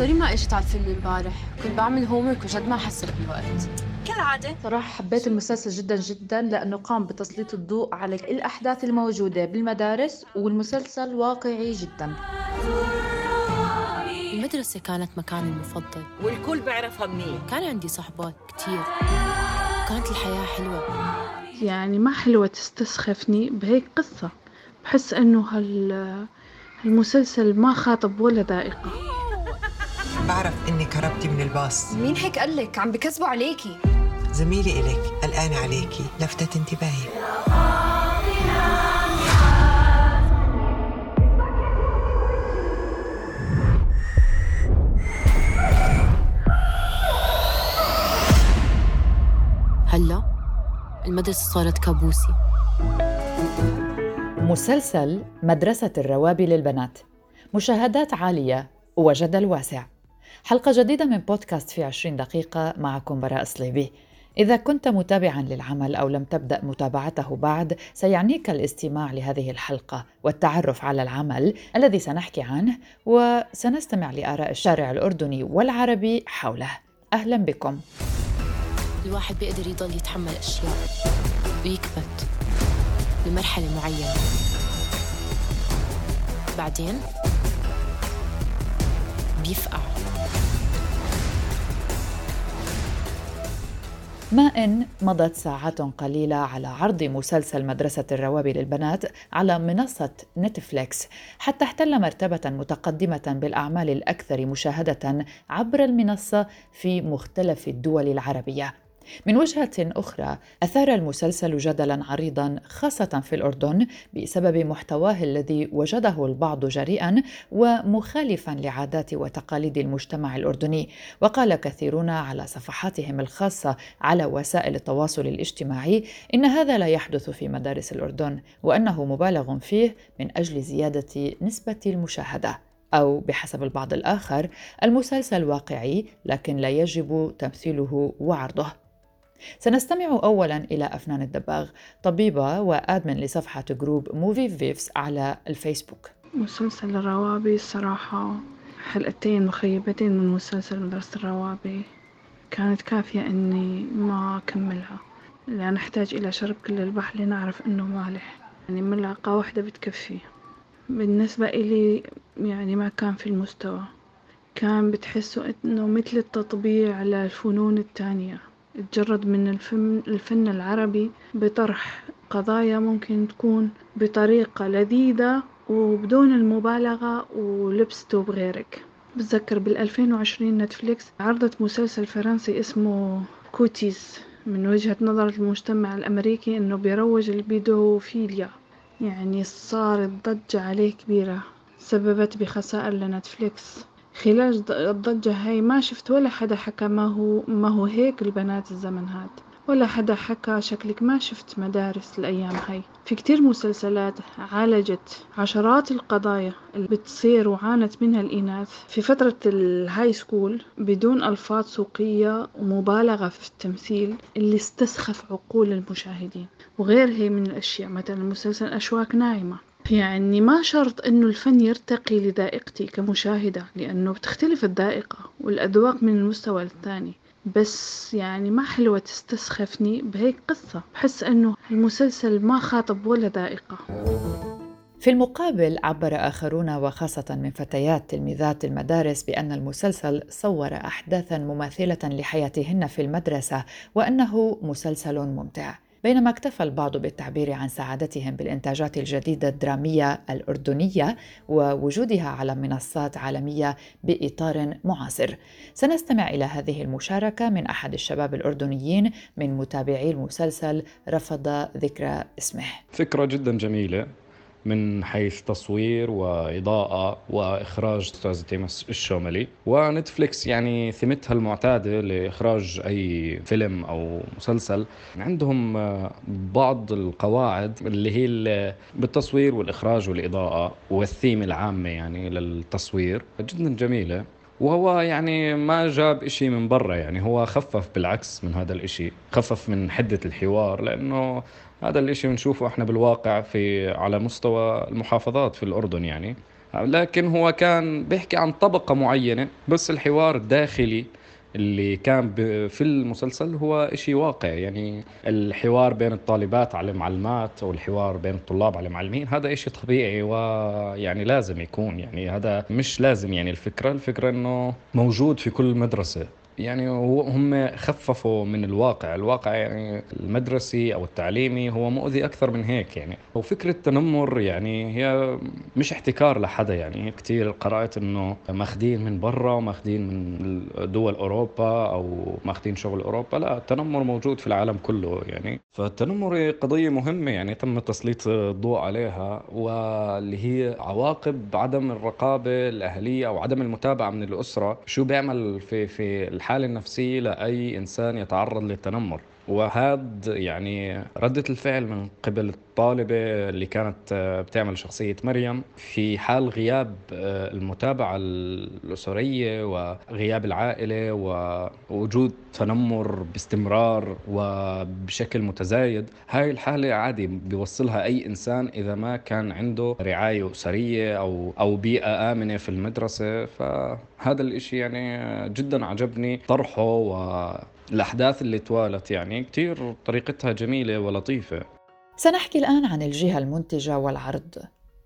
sorry ما اجيت على الفيلم امبارح. كنت بعمل homework وجد ما حسيت بالوقت. كالعادة. صراحة حبيت المسلسل جدا جدا لأنه قام بتسليط الضوء على الأحداث الموجودة بالمدارس والمسلسل واقعي جدا. المدرسة كانت مكاني المفضل. والكل بيعرفها منيح. كان عندي صحبات كتير. كانت الحياة حلوة. يعني ما حلوة تستسخفني بهيك قصة. بحس إنه هال المسلسل ما خاطب ولا ذائقة. بعرف انك هربتي من الباص. مين هيك قالك؟ عم بكذبوا عليكي. زميلي إلك قلقانة عليكي لفتت انتباهي. هلا المدرسة صارت كابوسي. مسلسل مدرسة الروابي للبنات. مشاهدات عالية وجدل واسع حلقة جديدة من بودكاست في 20 دقيقة معكم براء صليبي إذا كنت متابعا للعمل أو لم تبدأ متابعته بعد سيعنيك الاستماع لهذه الحلقة والتعرف على العمل الذي سنحكي عنه وسنستمع لآراء الشارع الأردني والعربي حوله. أهلا بكم. الواحد بيقدر يضل يتحمل أشياء ويكبت لمرحلة معينة. بعدين بيفقع. ما إن مضت ساعات قليلة على عرض مسلسل مدرسة الروابي للبنات على منصة نتفليكس حتى احتل مرتبة متقدمة بالأعمال الأكثر مشاهدة عبر المنصة في مختلف الدول العربية. من وجهة أخرى أثار المسلسل جدلا عريضا خاصة في الأردن بسبب محتواه الذي وجده البعض جريئا ومخالفا لعادات وتقاليد المجتمع الأردني. وقال كثيرون على صفحاتهم الخاصة على وسائل التواصل الاجتماعي إن هذا لا يحدث في مدارس الأردن وأنه مبالغ فيه من أجل زيادة نسبة المشاهدة. أو بحسب البعض الآخر المسلسل واقعي لكن لا يجب تمثيله وعرضه. سنستمع أولا إلى أفنان الدباغ طبيبة و admin لصفحة group Movie Vibes على الفيسبوك. مسلسل الروابي الصراحة حلقتين مخيبتين من مسلسل مدرسة الروابي. كانت كافية إني ما أكملها لأن أحتاج إلى شرب كل البحر لنعرف إنه مالح. يعني ملعقة واحدة بتكفي. بالنسبة إلي يعني ما كان في المستوى. كان بتحسوا إنه مثل التطبيع للفنون التانية. تجرد من الفن, العربي بطرح قضايا ممكن تكون بطريقة لذيذة وبدون المبالغة ولبسته بغيرك بتذكر بالألفين وعشرين نتفليكس عرضت مسلسل فرنسي اسمه Cuties من وجهة نظر المجتمع الأمريكي إنه بيروج البيدوفيليا يعني صارت ضجة عليه كبيرة سببت بخسائر لنتفليكس. خلال الضجة هاي. ما شفت ولا حدا حكى ما هو ما هو هيك البنات الزمن هاد. ولا حدا حكى شكلك ما شفت مدارس الأيام هاي. في كتير مسلسلات عالجت عشرات القضايا اللي بتصير وعانت منها الإناث. في فترة ال high school بدون ألفاظ سوقية ومبالغة في التمثيل اللي استسخف عقول المشاهدين. وغير هي من الأشياء مثلا مسلسل أشواك ناعمة. يعني ما شرط إنه الفن يرتقي لذائقتي كمشاهدة لأنه بتختلف الذائقة والأذواق من المستوى الثاني. بس يعني ما حلوة تستسخفني بهيك قصة. بحس إنه المسلسل ما خاطب ولا ذائقة. في المقابل عبر آخرون وخاصة من فتيات تلميذات المدارس بأن المسلسل صور أحداثا مماثلة لحياتهن في المدرسة وأنه مسلسل ممتع. بينما اكتفى البعض بالتعبير عن سعادتهم بالإنتاجات الجديدة الدرامية الأردنية ووجودها على منصات عالمية بإطار معاصر. سنستمع إلى هذه المشاركة من أحد الشباب الأردنيين من متابعي المسلسل رفض ذكر اسمه. فكرة جدا جميلة. من حيث تصوير وإضاءة وإخراج أستاذ تيمس الشوملي. ونتفليكس يعني ثمتها المعتادة لإخراج أي فيلم أو مسلسل. عندهم بعض القواعد اللي هي بالتصوير والإخراج والإضاءة والثيم العامة يعني للتصوير. جدا جميلة. وهو يعني ما جاب إشي من برا يعني هو خفف بالعكس من هذا الإشي خفف من حدة الحوار لأنه هذا الإشي بنشوفه إحنا بالواقع في على مستوى المحافظات في الأردن يعني. لكن هو كان بيحكي عن طبقة معينة بس الحوار الداخلي اللي كان في المسلسل هو إشي واقعي يعني الحوار بين الطالبات على المعلمات أو الحوار بين الطلاب على المعلمين هذا إشي طبيعي ويعني لازم يكون. يعني هذا مش لازم يعني الفكرة. الفكرة إنه موجود في كل مدرسة. يعني هم خففوا من الواقع. الواقع يعني المدرسي أو التعليمي هو مؤذي أكثر من هيك يعني. وفكرة التنمر يعني هي مش احتكار لحدا يعني. كثير قرأت أنه ماخذين من برا وماخذين من دول أوروبا أو ماخذين شغل أوروبا. لا التنمر موجود في العالم كله يعني. فالتنمر قضية مهمة يعني تم تسليط الضوء عليها واللي هي عواقب عدم الرقابة الأهلية أو عدم المتابعة من الأسرة. شو بيعمل في في الحالة النفسية لأي إنسان يتعرض للتنمر. وهذا يعني ردة الفعل من قبل الطالبة اللي كانت آه، بتعمل شخصية مريم في حال غياب آه، المتابعة الأسرية وغياب العائلة ووجود تنمر باستمرار وبشكل متزايد. هاي الحالة عادي بيوصلها أي إنسان إذا ما كان عنده رعاية أسرية أو أو بيئة آمنة في المدرسة. فهذا الإشي يعني جدا عجبني طرحه و الأحداث اللي توالت يعني كتير طريقتها جميلة ولطيفة. سنحكي الآن عن الجهة المنتجة والعرض.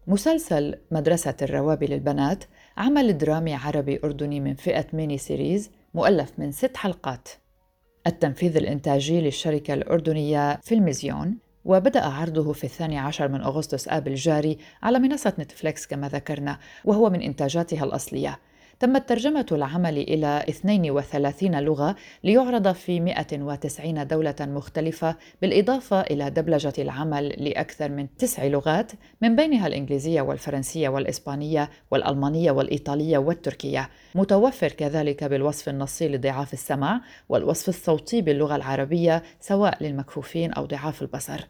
مسلسل مدرسة الروابي للبنات عمل درامي عربي أردني من فئة mini series مؤلف من ست حلقات. التنفيذ الإنتاجي للشركة الأردنية فيلمزيون وبدأ عرضه في الثاني عشر من أغسطس آب الجاري على منصة نتفليكس كما ذكرنا وهو من إنتاجاتها الأصلية. تمت ترجمة العمل إلى 32 لغة ليعرض في 190 دولة مختلفة بالإضافة إلى دبلجة العمل لأكثر من تسع لغات من بينها الإنجليزية والفرنسية والإسبانية والألمانية والإيطالية والتركية. متوفر كذلك بالوصف النصي لضعاف السمع والوصف الصوتي باللغة العربية سواء للمكفوفين أو ضعاف البصر.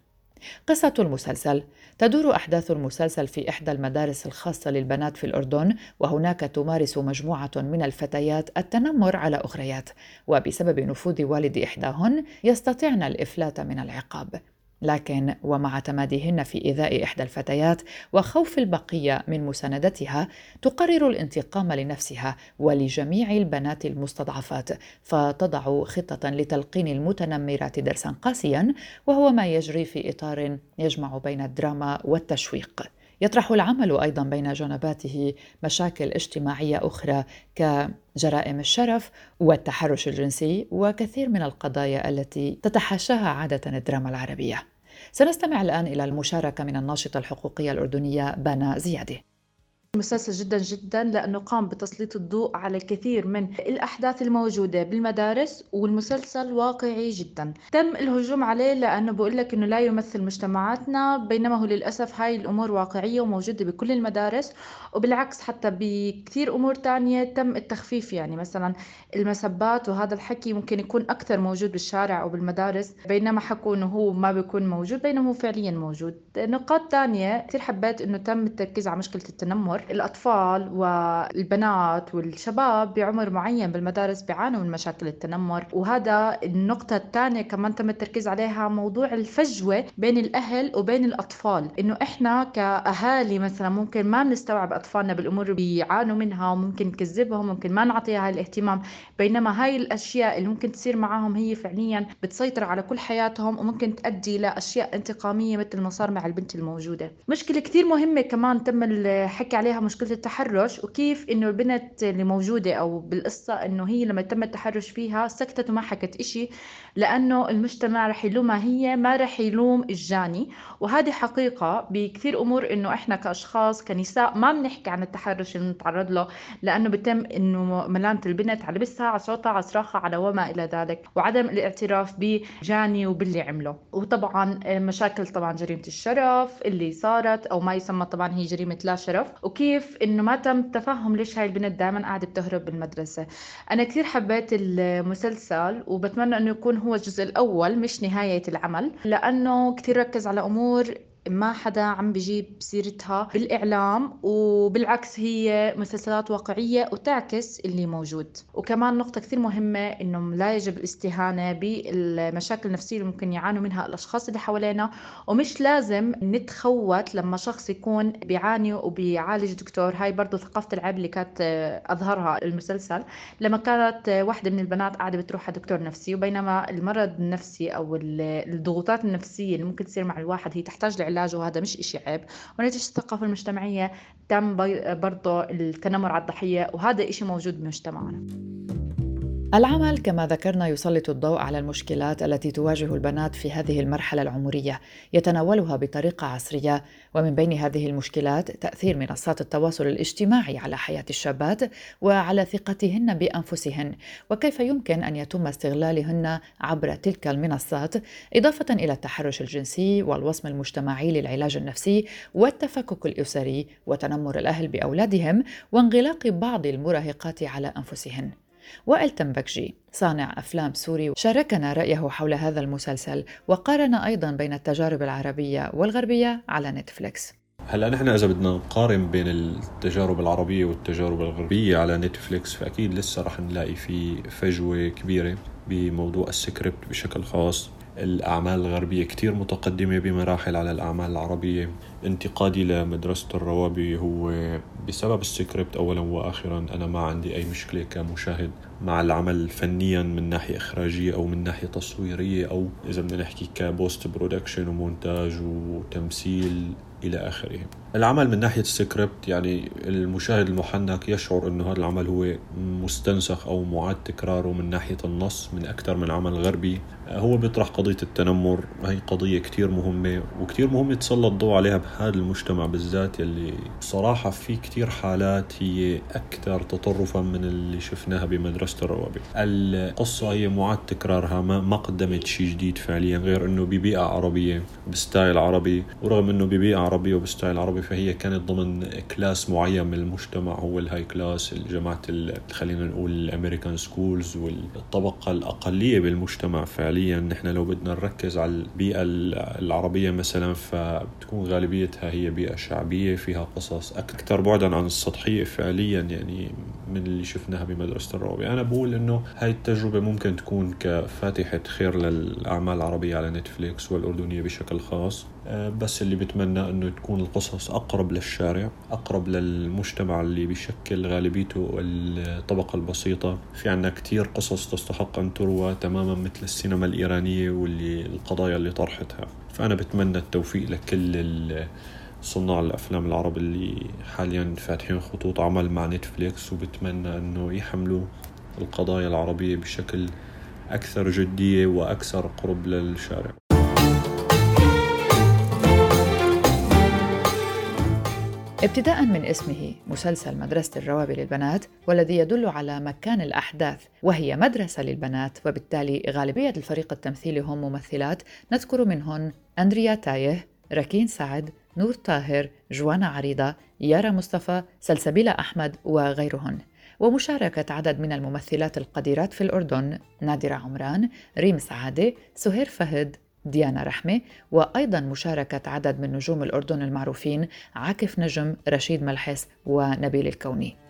قصة المسلسل. تدور أحداث المسلسل في إحدى المدارس الخاصة للبنات في الأردن وهناك تمارس مجموعة من الفتيات التنمر على أخريات. وبسبب نفوذ والد إحداهن يستطيعن الإفلات من العقاب. لكن ومع تماديهن في إيذاء إحدى الفتيات وخوف البقية من مساندتها تقرر الانتقام لنفسها ولجميع البنات المستضعفات فتضع خطة لتلقين المتنمرات درسا قاسيا وهو ما يجري في إطار يجمع بين الدراما والتشويق. يطرح العمل أيضا بين جنباته مشاكل اجتماعية أخرى كجرائم الشرف والتحرش الجنسي وكثير من القضايا التي تتحاشاها عادة الدراما العربية. سنستمع الآن إلى المشاركة من الناشطة الحقوقية الأردنية بنا زيادة. مسلسل جدا جدا لأنه قام بتسليط الضوء على الكثير من الأحداث الموجودة بالمدارس والمسلسل واقعي جدا. تم الهجوم عليه لأنه بقول لك أنه لا يمثل مجتمعاتنا بينما هو للأسف هاي الأمور واقعية وموجودة بكل المدارس وبالعكس حتى بكثير أمور تانية تم التخفيف. يعني مثلا المسبات وهذا الحكي ممكن يكون أكثر موجود بالشارع أو بالمدارس بينما حكوا أنه هو ما بيكون موجود بينما هو فعليا موجود. نقاط تانية كثير حبيت أنه تم التركيز على مشكلة التنمر. الأطفال والبنات والشباب بعمر معين بالمدارس بيعانوا من مشاكل التنمر. وهذا النقطة الثانية كمان تم التركيز عليها موضوع الفجوة بين الأهل وبين الأطفال. إنه إحنا كأهالي مثلا ممكن ما بنستوعب أطفالنا بالأمور اللي بيعانوا منها وممكن نكذبهم ممكن ما نعطيها الاهتمام بينما هاي الأشياء اللي ممكن تصير معاهم هي فعليا بتسيطر على كل حياتهم وممكن تؤدي لأشياء انتقامية مثل ما صار مع البنت الموجودة. مشكلة كثير مهمة كمان تم الحكي عليها مشكلة التحرش وكيف إنه البنت اللي موجودة أو بالقصة إنه هي لما تم التحرش فيها سكتت وما حكت إشي لأنه المجتمع رح يلومها هي ما رح يلوم الجاني. وهذه حقيقة بكثير أمور إنه إحنا كأشخاص كنساء ما بنحكي عن التحرش اللي نتعرض له لأنه بتم إنه ملامة البنت على لبسها على صوتها على صراخها على وما إلى ذلك. وعدم الاعتراف بجاني وباللي عمله. وطبعا مشاكل طبعا جريمة الشرف اللي صارت أو ما يسمى طبعا هي جريمة لا شرف. وكيف إنه ما تم تفهم ليش هاي البنت دائما قاعدة بتهرب بالمدرسة أنا كثير حبيت المسلسل وبتمنى إنه يكون هو الجزء الأول مش نهاية العمل لأنه كثير ركز على أمور ما حدا عم بجيب سيرتها بالإعلام وبالعكس هي مسلسلات واقعية وتعكس اللي موجود. وكمان نقطة كثير مهمة إنه لا يجب الاستهانة بالمشاكل النفسية اللي ممكن يعانوا منها الأشخاص اللي حوالينا. ومش لازم نتخوت لما شخص يكون بيعاني وبيعالج دكتور. هاي برضو ثقافة العيب اللي كانت أظهرها المسلسل. لما كانت واحدة من البنات قاعدة بتروح على دكتور نفسي وبينما المرض النفسي أو الضغوطات النفسية اللي ممكن تصير مع الواحد هي تحتاج لعلاج. وهذا مش إشي عيب. ونتيجة الثقافة المجتمعية تم برضو التنمر على الضحية وهذا إشي موجود بمجتمعنا. العمل كما ذكرنا يسلط الضوء على المشكلات التي تواجه البنات في هذه المرحلة العمرية يتناولها بطريقة عصرية. ومن بين هذه المشكلات تأثير منصات التواصل الاجتماعي على حياة الشابات وعلى ثقتهن بأنفسهن. وكيف يمكن أن يتم استغلالهن عبر تلك المنصات؟ إضافة إلى التحرش الجنسي والوصم المجتمعي للعلاج النفسي والتفكك الأسري وتنمر الأهل بأولادهم وانغلاق بعض المراهقات على أنفسهن. وائل تنبكجي صانع أفلام سوري شاركنا رأيه حول هذا المسلسل وقارن أيضا بين التجارب العربية والغربية على نتفليكس. هلا نحن إذا بدنا نقارن بين التجارب العربية والتجارب الغربية على نتفليكس فأكيد لسه رح نلاقي في فجوة كبيرة بموضوع السكريبت بشكل خاص. الأعمال الغربية كتير متقدمة بمراحل على الأعمال العربية. انتقادي لمدرسة الروابي هو بسبب السكريبت أولا وآخرا أنا ما عندي أي مشكلة كمشاهد مع العمل فنيا من ناحية إخراجية أو من ناحية تصويرية أو إذا بدنا نحكي ك post production ومونتاج وتمثيل إلى آخره. العمل من ناحية السكريبت يعني المشاهد المحنك يشعر أنه هذا العمل هو مستنسخ أو معاد تكراره من ناحية النص من أكثر من عمل غربي. هو بيطرح قضية التنمر. هي قضية كتير مهمة وكتير مهم تسلط الضوء عليها بهذا المجتمع بالذات يلي صراحة في كتير حالات هي أكثر تطرفا من اللي شفناها بمدرسة الروابي القصة هي معاد تكرارها ما, قدمت شيء جديد فعليا غير أنه ببيئة عربية ب style عربي ورغم أنه ببيئة وب style عربي فهي كانت ضمن class معين من المجتمع. هو ال high class الجماعة خلينا نقول ال American schools والطبقة الأقلية بالمجتمع فعليا. نحن لو بدنا نركز على البيئة العربية مثلا فبتكون غالبيتها هي بيئة شعبية فيها قصص أكثر بعدا عن السطحية فعليا. يعني من اللي شفناها بمدرسة الروابي أنا بقول إنه هاي التجربة ممكن تكون كفاتحة خير للأعمال العربية على نتفليكس والأردنية بشكل خاص. آه، بس اللي بتمنى إنه تكون القصص أقرب للشارع أقرب للمجتمع اللي بيشكل غالبيته الطبقة البسيطة. في عنا كتير قصص تستحق أن تروى تماما مثل السينما الإيرانية واللي القضايا اللي طرحتها. فأنا بتمنى التوفيق لكل صناع الأفلام العرب اللي حاليا فاتحين خطوط عمل مع نتفليكس وبتمنى إنه يحملوا القضايا العربية بشكل أكثر جدية وأكثر قرب للشارع. ابتداء من اسمه مسلسل مدرسة الروابي للبنات والذي يدل على مكان الأحداث وهي مدرسة للبنات وبالتالي غالبية الفريق التمثيلي هم ممثلات. نذكر منهن أندريا تايه ركين سعد نور طاهر جوانا عريضة يارا مصطفى سلسبيلة أحمد وغيرهن. ومشاركة عدد من الممثلات القديرات في الأردن نادرة عمران ريم سعادة سهير فهد ديانا رحمة وأيضا مشاركة عدد من نجوم الأردن المعروفين عاكف نجم رشيد ملحس ونبيل الكوني.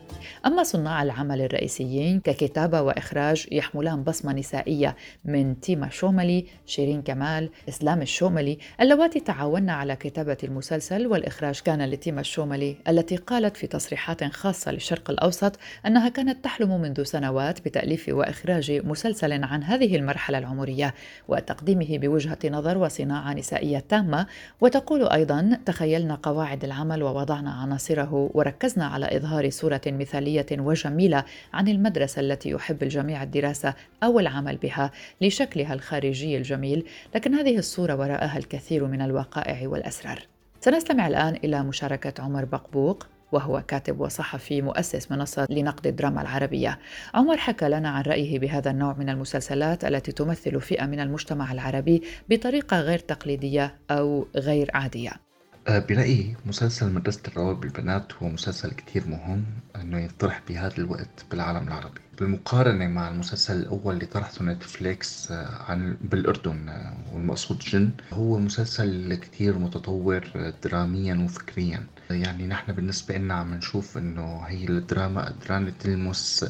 أما صناع العمل الرئيسيين ككتابة وإخراج يحملان بصمة نسائية من تيما شوملي، شيرين كمال، إسلام الشوملي اللواتي تعاونن على كتابة المسلسل والإخراج كان لتيما الشوملي التي قالت في تصريحات خاصة للشرق الأوسط أنها كانت تحلم منذ سنوات بتأليف وإخراج مسلسل عن هذه المرحلة العمرية وتقديمه بوجهة نظر وصناعة نسائية تامة. وتقول أيضا تخيلنا قواعد العمل ووضعنا عناصره وركزنا على إظهار صورة مثالية وجميلة عن المدرسة التي يحب الجميع الدراسة أو العمل بها لشكلها الخارجي الجميل لكن هذه الصورة وراءها الكثير من الوقائع والأسرار سنستمع الآن إلى مشاركة عمر بقبوق وهو كاتب وصحفي مؤسس منصة لنقد الدراما العربية. عمر حكى لنا عن رأيه بهذا النوع من المسلسلات التي تمثل فئة من المجتمع العربي بطريقة غير تقليدية أو غير عادية. آه، برأيي مسلسل مدرسة الروابي بالبنات هو مسلسل كتير مهم إنه ينطرح بهذا الوقت بالعالم العربي. بالمقارنة مع المسلسل الأول اللي طرحته نتفليكس آه، عن بالأردن آه، والمقصود جن هو مسلسل كتير متطور دراميا وفكريا. يعني نحن بالنسبة لنا عم نشوف إنه هي الدراما قدرانة تلمس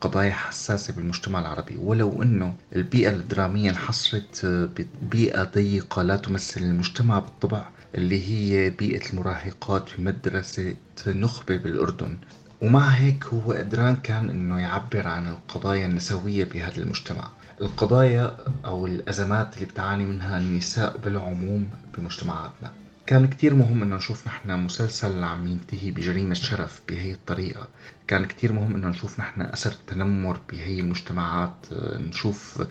قضايا حساسة بالمجتمع العربي. ولو أنه البيئة الدرامية انحصرت ببيئة ضيقة لا تمثل المجتمع بالطبع اللي هي بيئة المراهقات في مدرسة نخبة بالأردن. ومع هيك هو قدران كان إنه يعبر عن القضايا النسوية بهذا المجتمع. القضايا أو الأزمات اللي بتعاني منها النساء بالعموم بمجتمعاتنا. كان كتير مهم إنه نشوف نحن مسلسل عم ينتهي بجريمة شرف بهي الطريقة. كان كتير مهم إنه نشوف نحن أثر التنمر بهي المجتمعات نشوف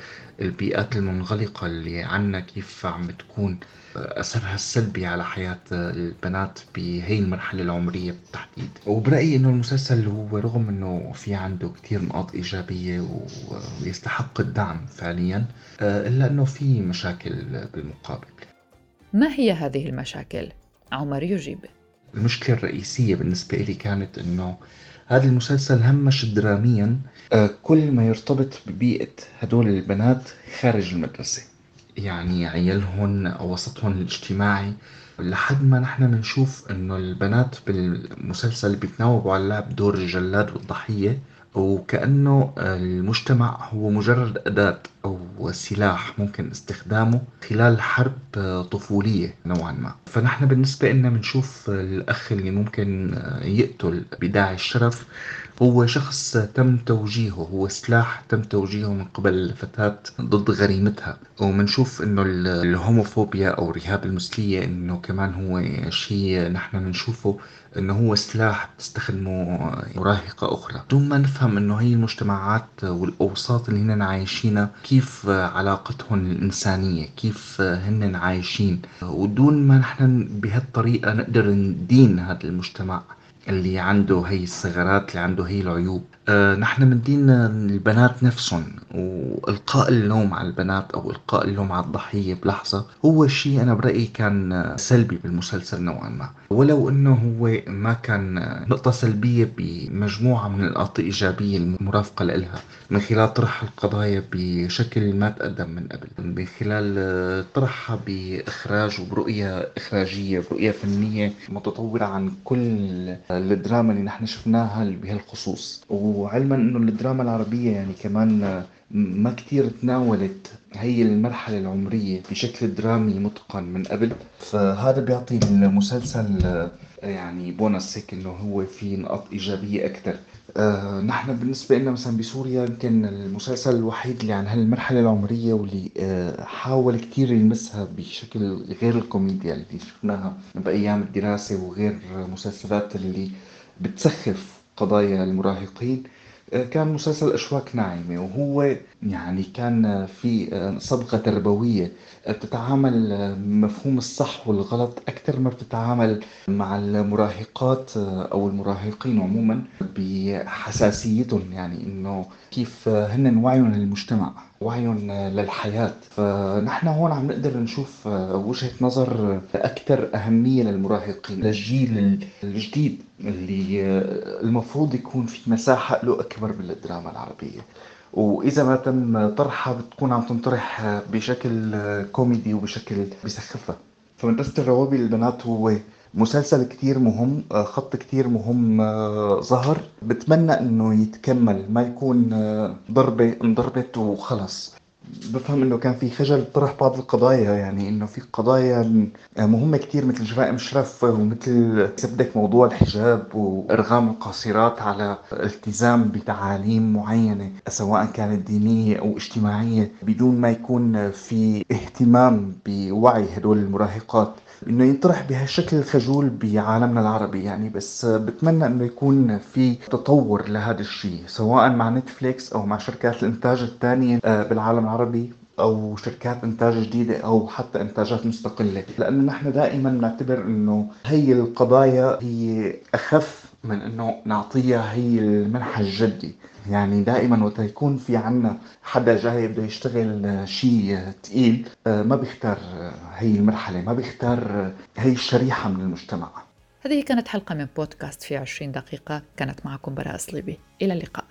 البيئات المنغلقة اللي عنا كيف عم تكون أثرها السلبي على حياة البنات بهي المرحلة العمرية بالتحديد. وبرأيي إنه المسلسل هو رغم إنه في عنده كتير نقاط إيجابية ويستحق الدعم فعليا إلا إنه في مشاكل بالمقابل. ما هي هذه المشاكل؟ عمر يجيب. المشكلة الرئيسية بالنسبة لي كانت إنه هذا المسلسل همش دراميا. كل ما يرتبط ببيئة هدول البنات خارج المدرسة. يعني عيالهن أو وسطهن الاجتماعي. لحد ما نحن بنشوف إنه البنات بالمسلسل بيتناوبوا على لعب دور الجلاد والضحية. وكأنه المجتمع هو مجرد أداة أو سلاح ممكن استخدامه خلال حرب طفولية نوعا ما. فنحن بالنسبة لنا بنشوف الأخ اللي ممكن يقتل بداعي الشرف هو شخص تم توجيهه هو سلاح تم توجيهه من قبل الفتاة ضد غريمتها. ومنشوف إنه الهوموفوبيا أو الرهاب المثلية إنه كمان هو شيء نحن بنشوفه إنه هو سلاح بتستخدمه مراهقة أخرى. دون ما نفهم إنه هي المجتمعات والأوساط اللي هن عايشينها كيف علاقتهم الإنسانية؟ كيف هن عايشين؟ ودون ما نحن بهالطريقة نقدر ندين هذا المجتمع. اللي عنده هي الثغرات اللي عنده هي العيوب. آه نحن مدين البنات نفسهم والقاء اللوم على البنات أو القاء اللوم على الضحية بلحظة هو شيء أنا برأيي كان سلبي بالمسلسل نوعا ما. ولو إنه هو ما كان نقطة سلبية بمجموعة من النقاط الإيجابية المرافقة لها من خلال طرح القضايا بشكل ما تقدم من قبل من خلال طرحها بإخراج وبرؤية إخراجية برؤية فنية متطورة عن كل الدراما اللي نحن شفناها بهالخصوص. وعلما إنه الدراما العربية يعني كمان ما كتير تناولت هي المرحلة العمرية بشكل درامي متقن من قبل. فهذا بيعطي المسلسل يعني بونس هيك إنه هو في نقاط إيجابية أكثر آه نحن بالنسبة لنا مثلا بسوريا يمكن المسلسل الوحيد اللي عن هالمرحلة العمرية واللي آه حاول كتير يلمسها بشكل غير الكوميديا اللي شفناها بأيام الدراسة وغير مسلسلات اللي بتسخف قضايا المراهقين. آه، كان مسلسل أشواك ناعمة وهو يعني كان في آه، صبغة تربوية آه، بتتعامل مفهوم الصح والغلط أكثر ما بتتعامل مع المراهقات أو المراهقين عموما بحساسيتهم يعني إنه كيف هن وعيهم للمجتمع وعيهم للحياة. فنحن هون عم نقدر نشوف وجهة نظر أكثر أهمية للمراهقين. للجيل الجديد اللي المفروض يكون في مساحة له أكبر بالدراما العربية. وإذا ما تم طرحها بتكون عم تنطرح بشكل كوميدي وبشكل بسخفها. فمدرسة الروابي للبنات هو مسلسل كتير مهم خط كتير مهم ظهر. بتمنى إنه يتكمل ما يكون ضربة انضربت وخلص بفهم إنه كان في خجل طرح بعض القضايا يعني إنه في قضايا مهمة كتير مثل جرائم الشرف ومثل سبدك موضوع الحجاب وإرغام القاصرات على التزام بتعاليم معينة سواء كانت دينية أو اجتماعية بدون ما يكون في اهتمام بوعي هدول المراهقات. إنه ينطرح بهالشكل الخجول بعالمنا العربي يعني بس بتمنى إنه يكون في تطور لهذا الشيء سواء مع نتفليكس أو مع شركات الإنتاج الثانية آه، بالعالم العربي أو شركات إنتاج جديدة أو حتى إنتاجات مستقلة لأنه نحن دائما نعتبر إنه هي القضايا هي أخف من إنه نعطيها هي المنحى الجدي. يعني دائما وقت يكون في عنا حدا جاي بده يشتغل شيء تقيل ما بيختار هي المرحلة ما بيختار هي الشريحة من المجتمع. هذه كانت حلقة من بودكاست في 20 دقيقة كانت معكم براء صليبي إلى اللقاء.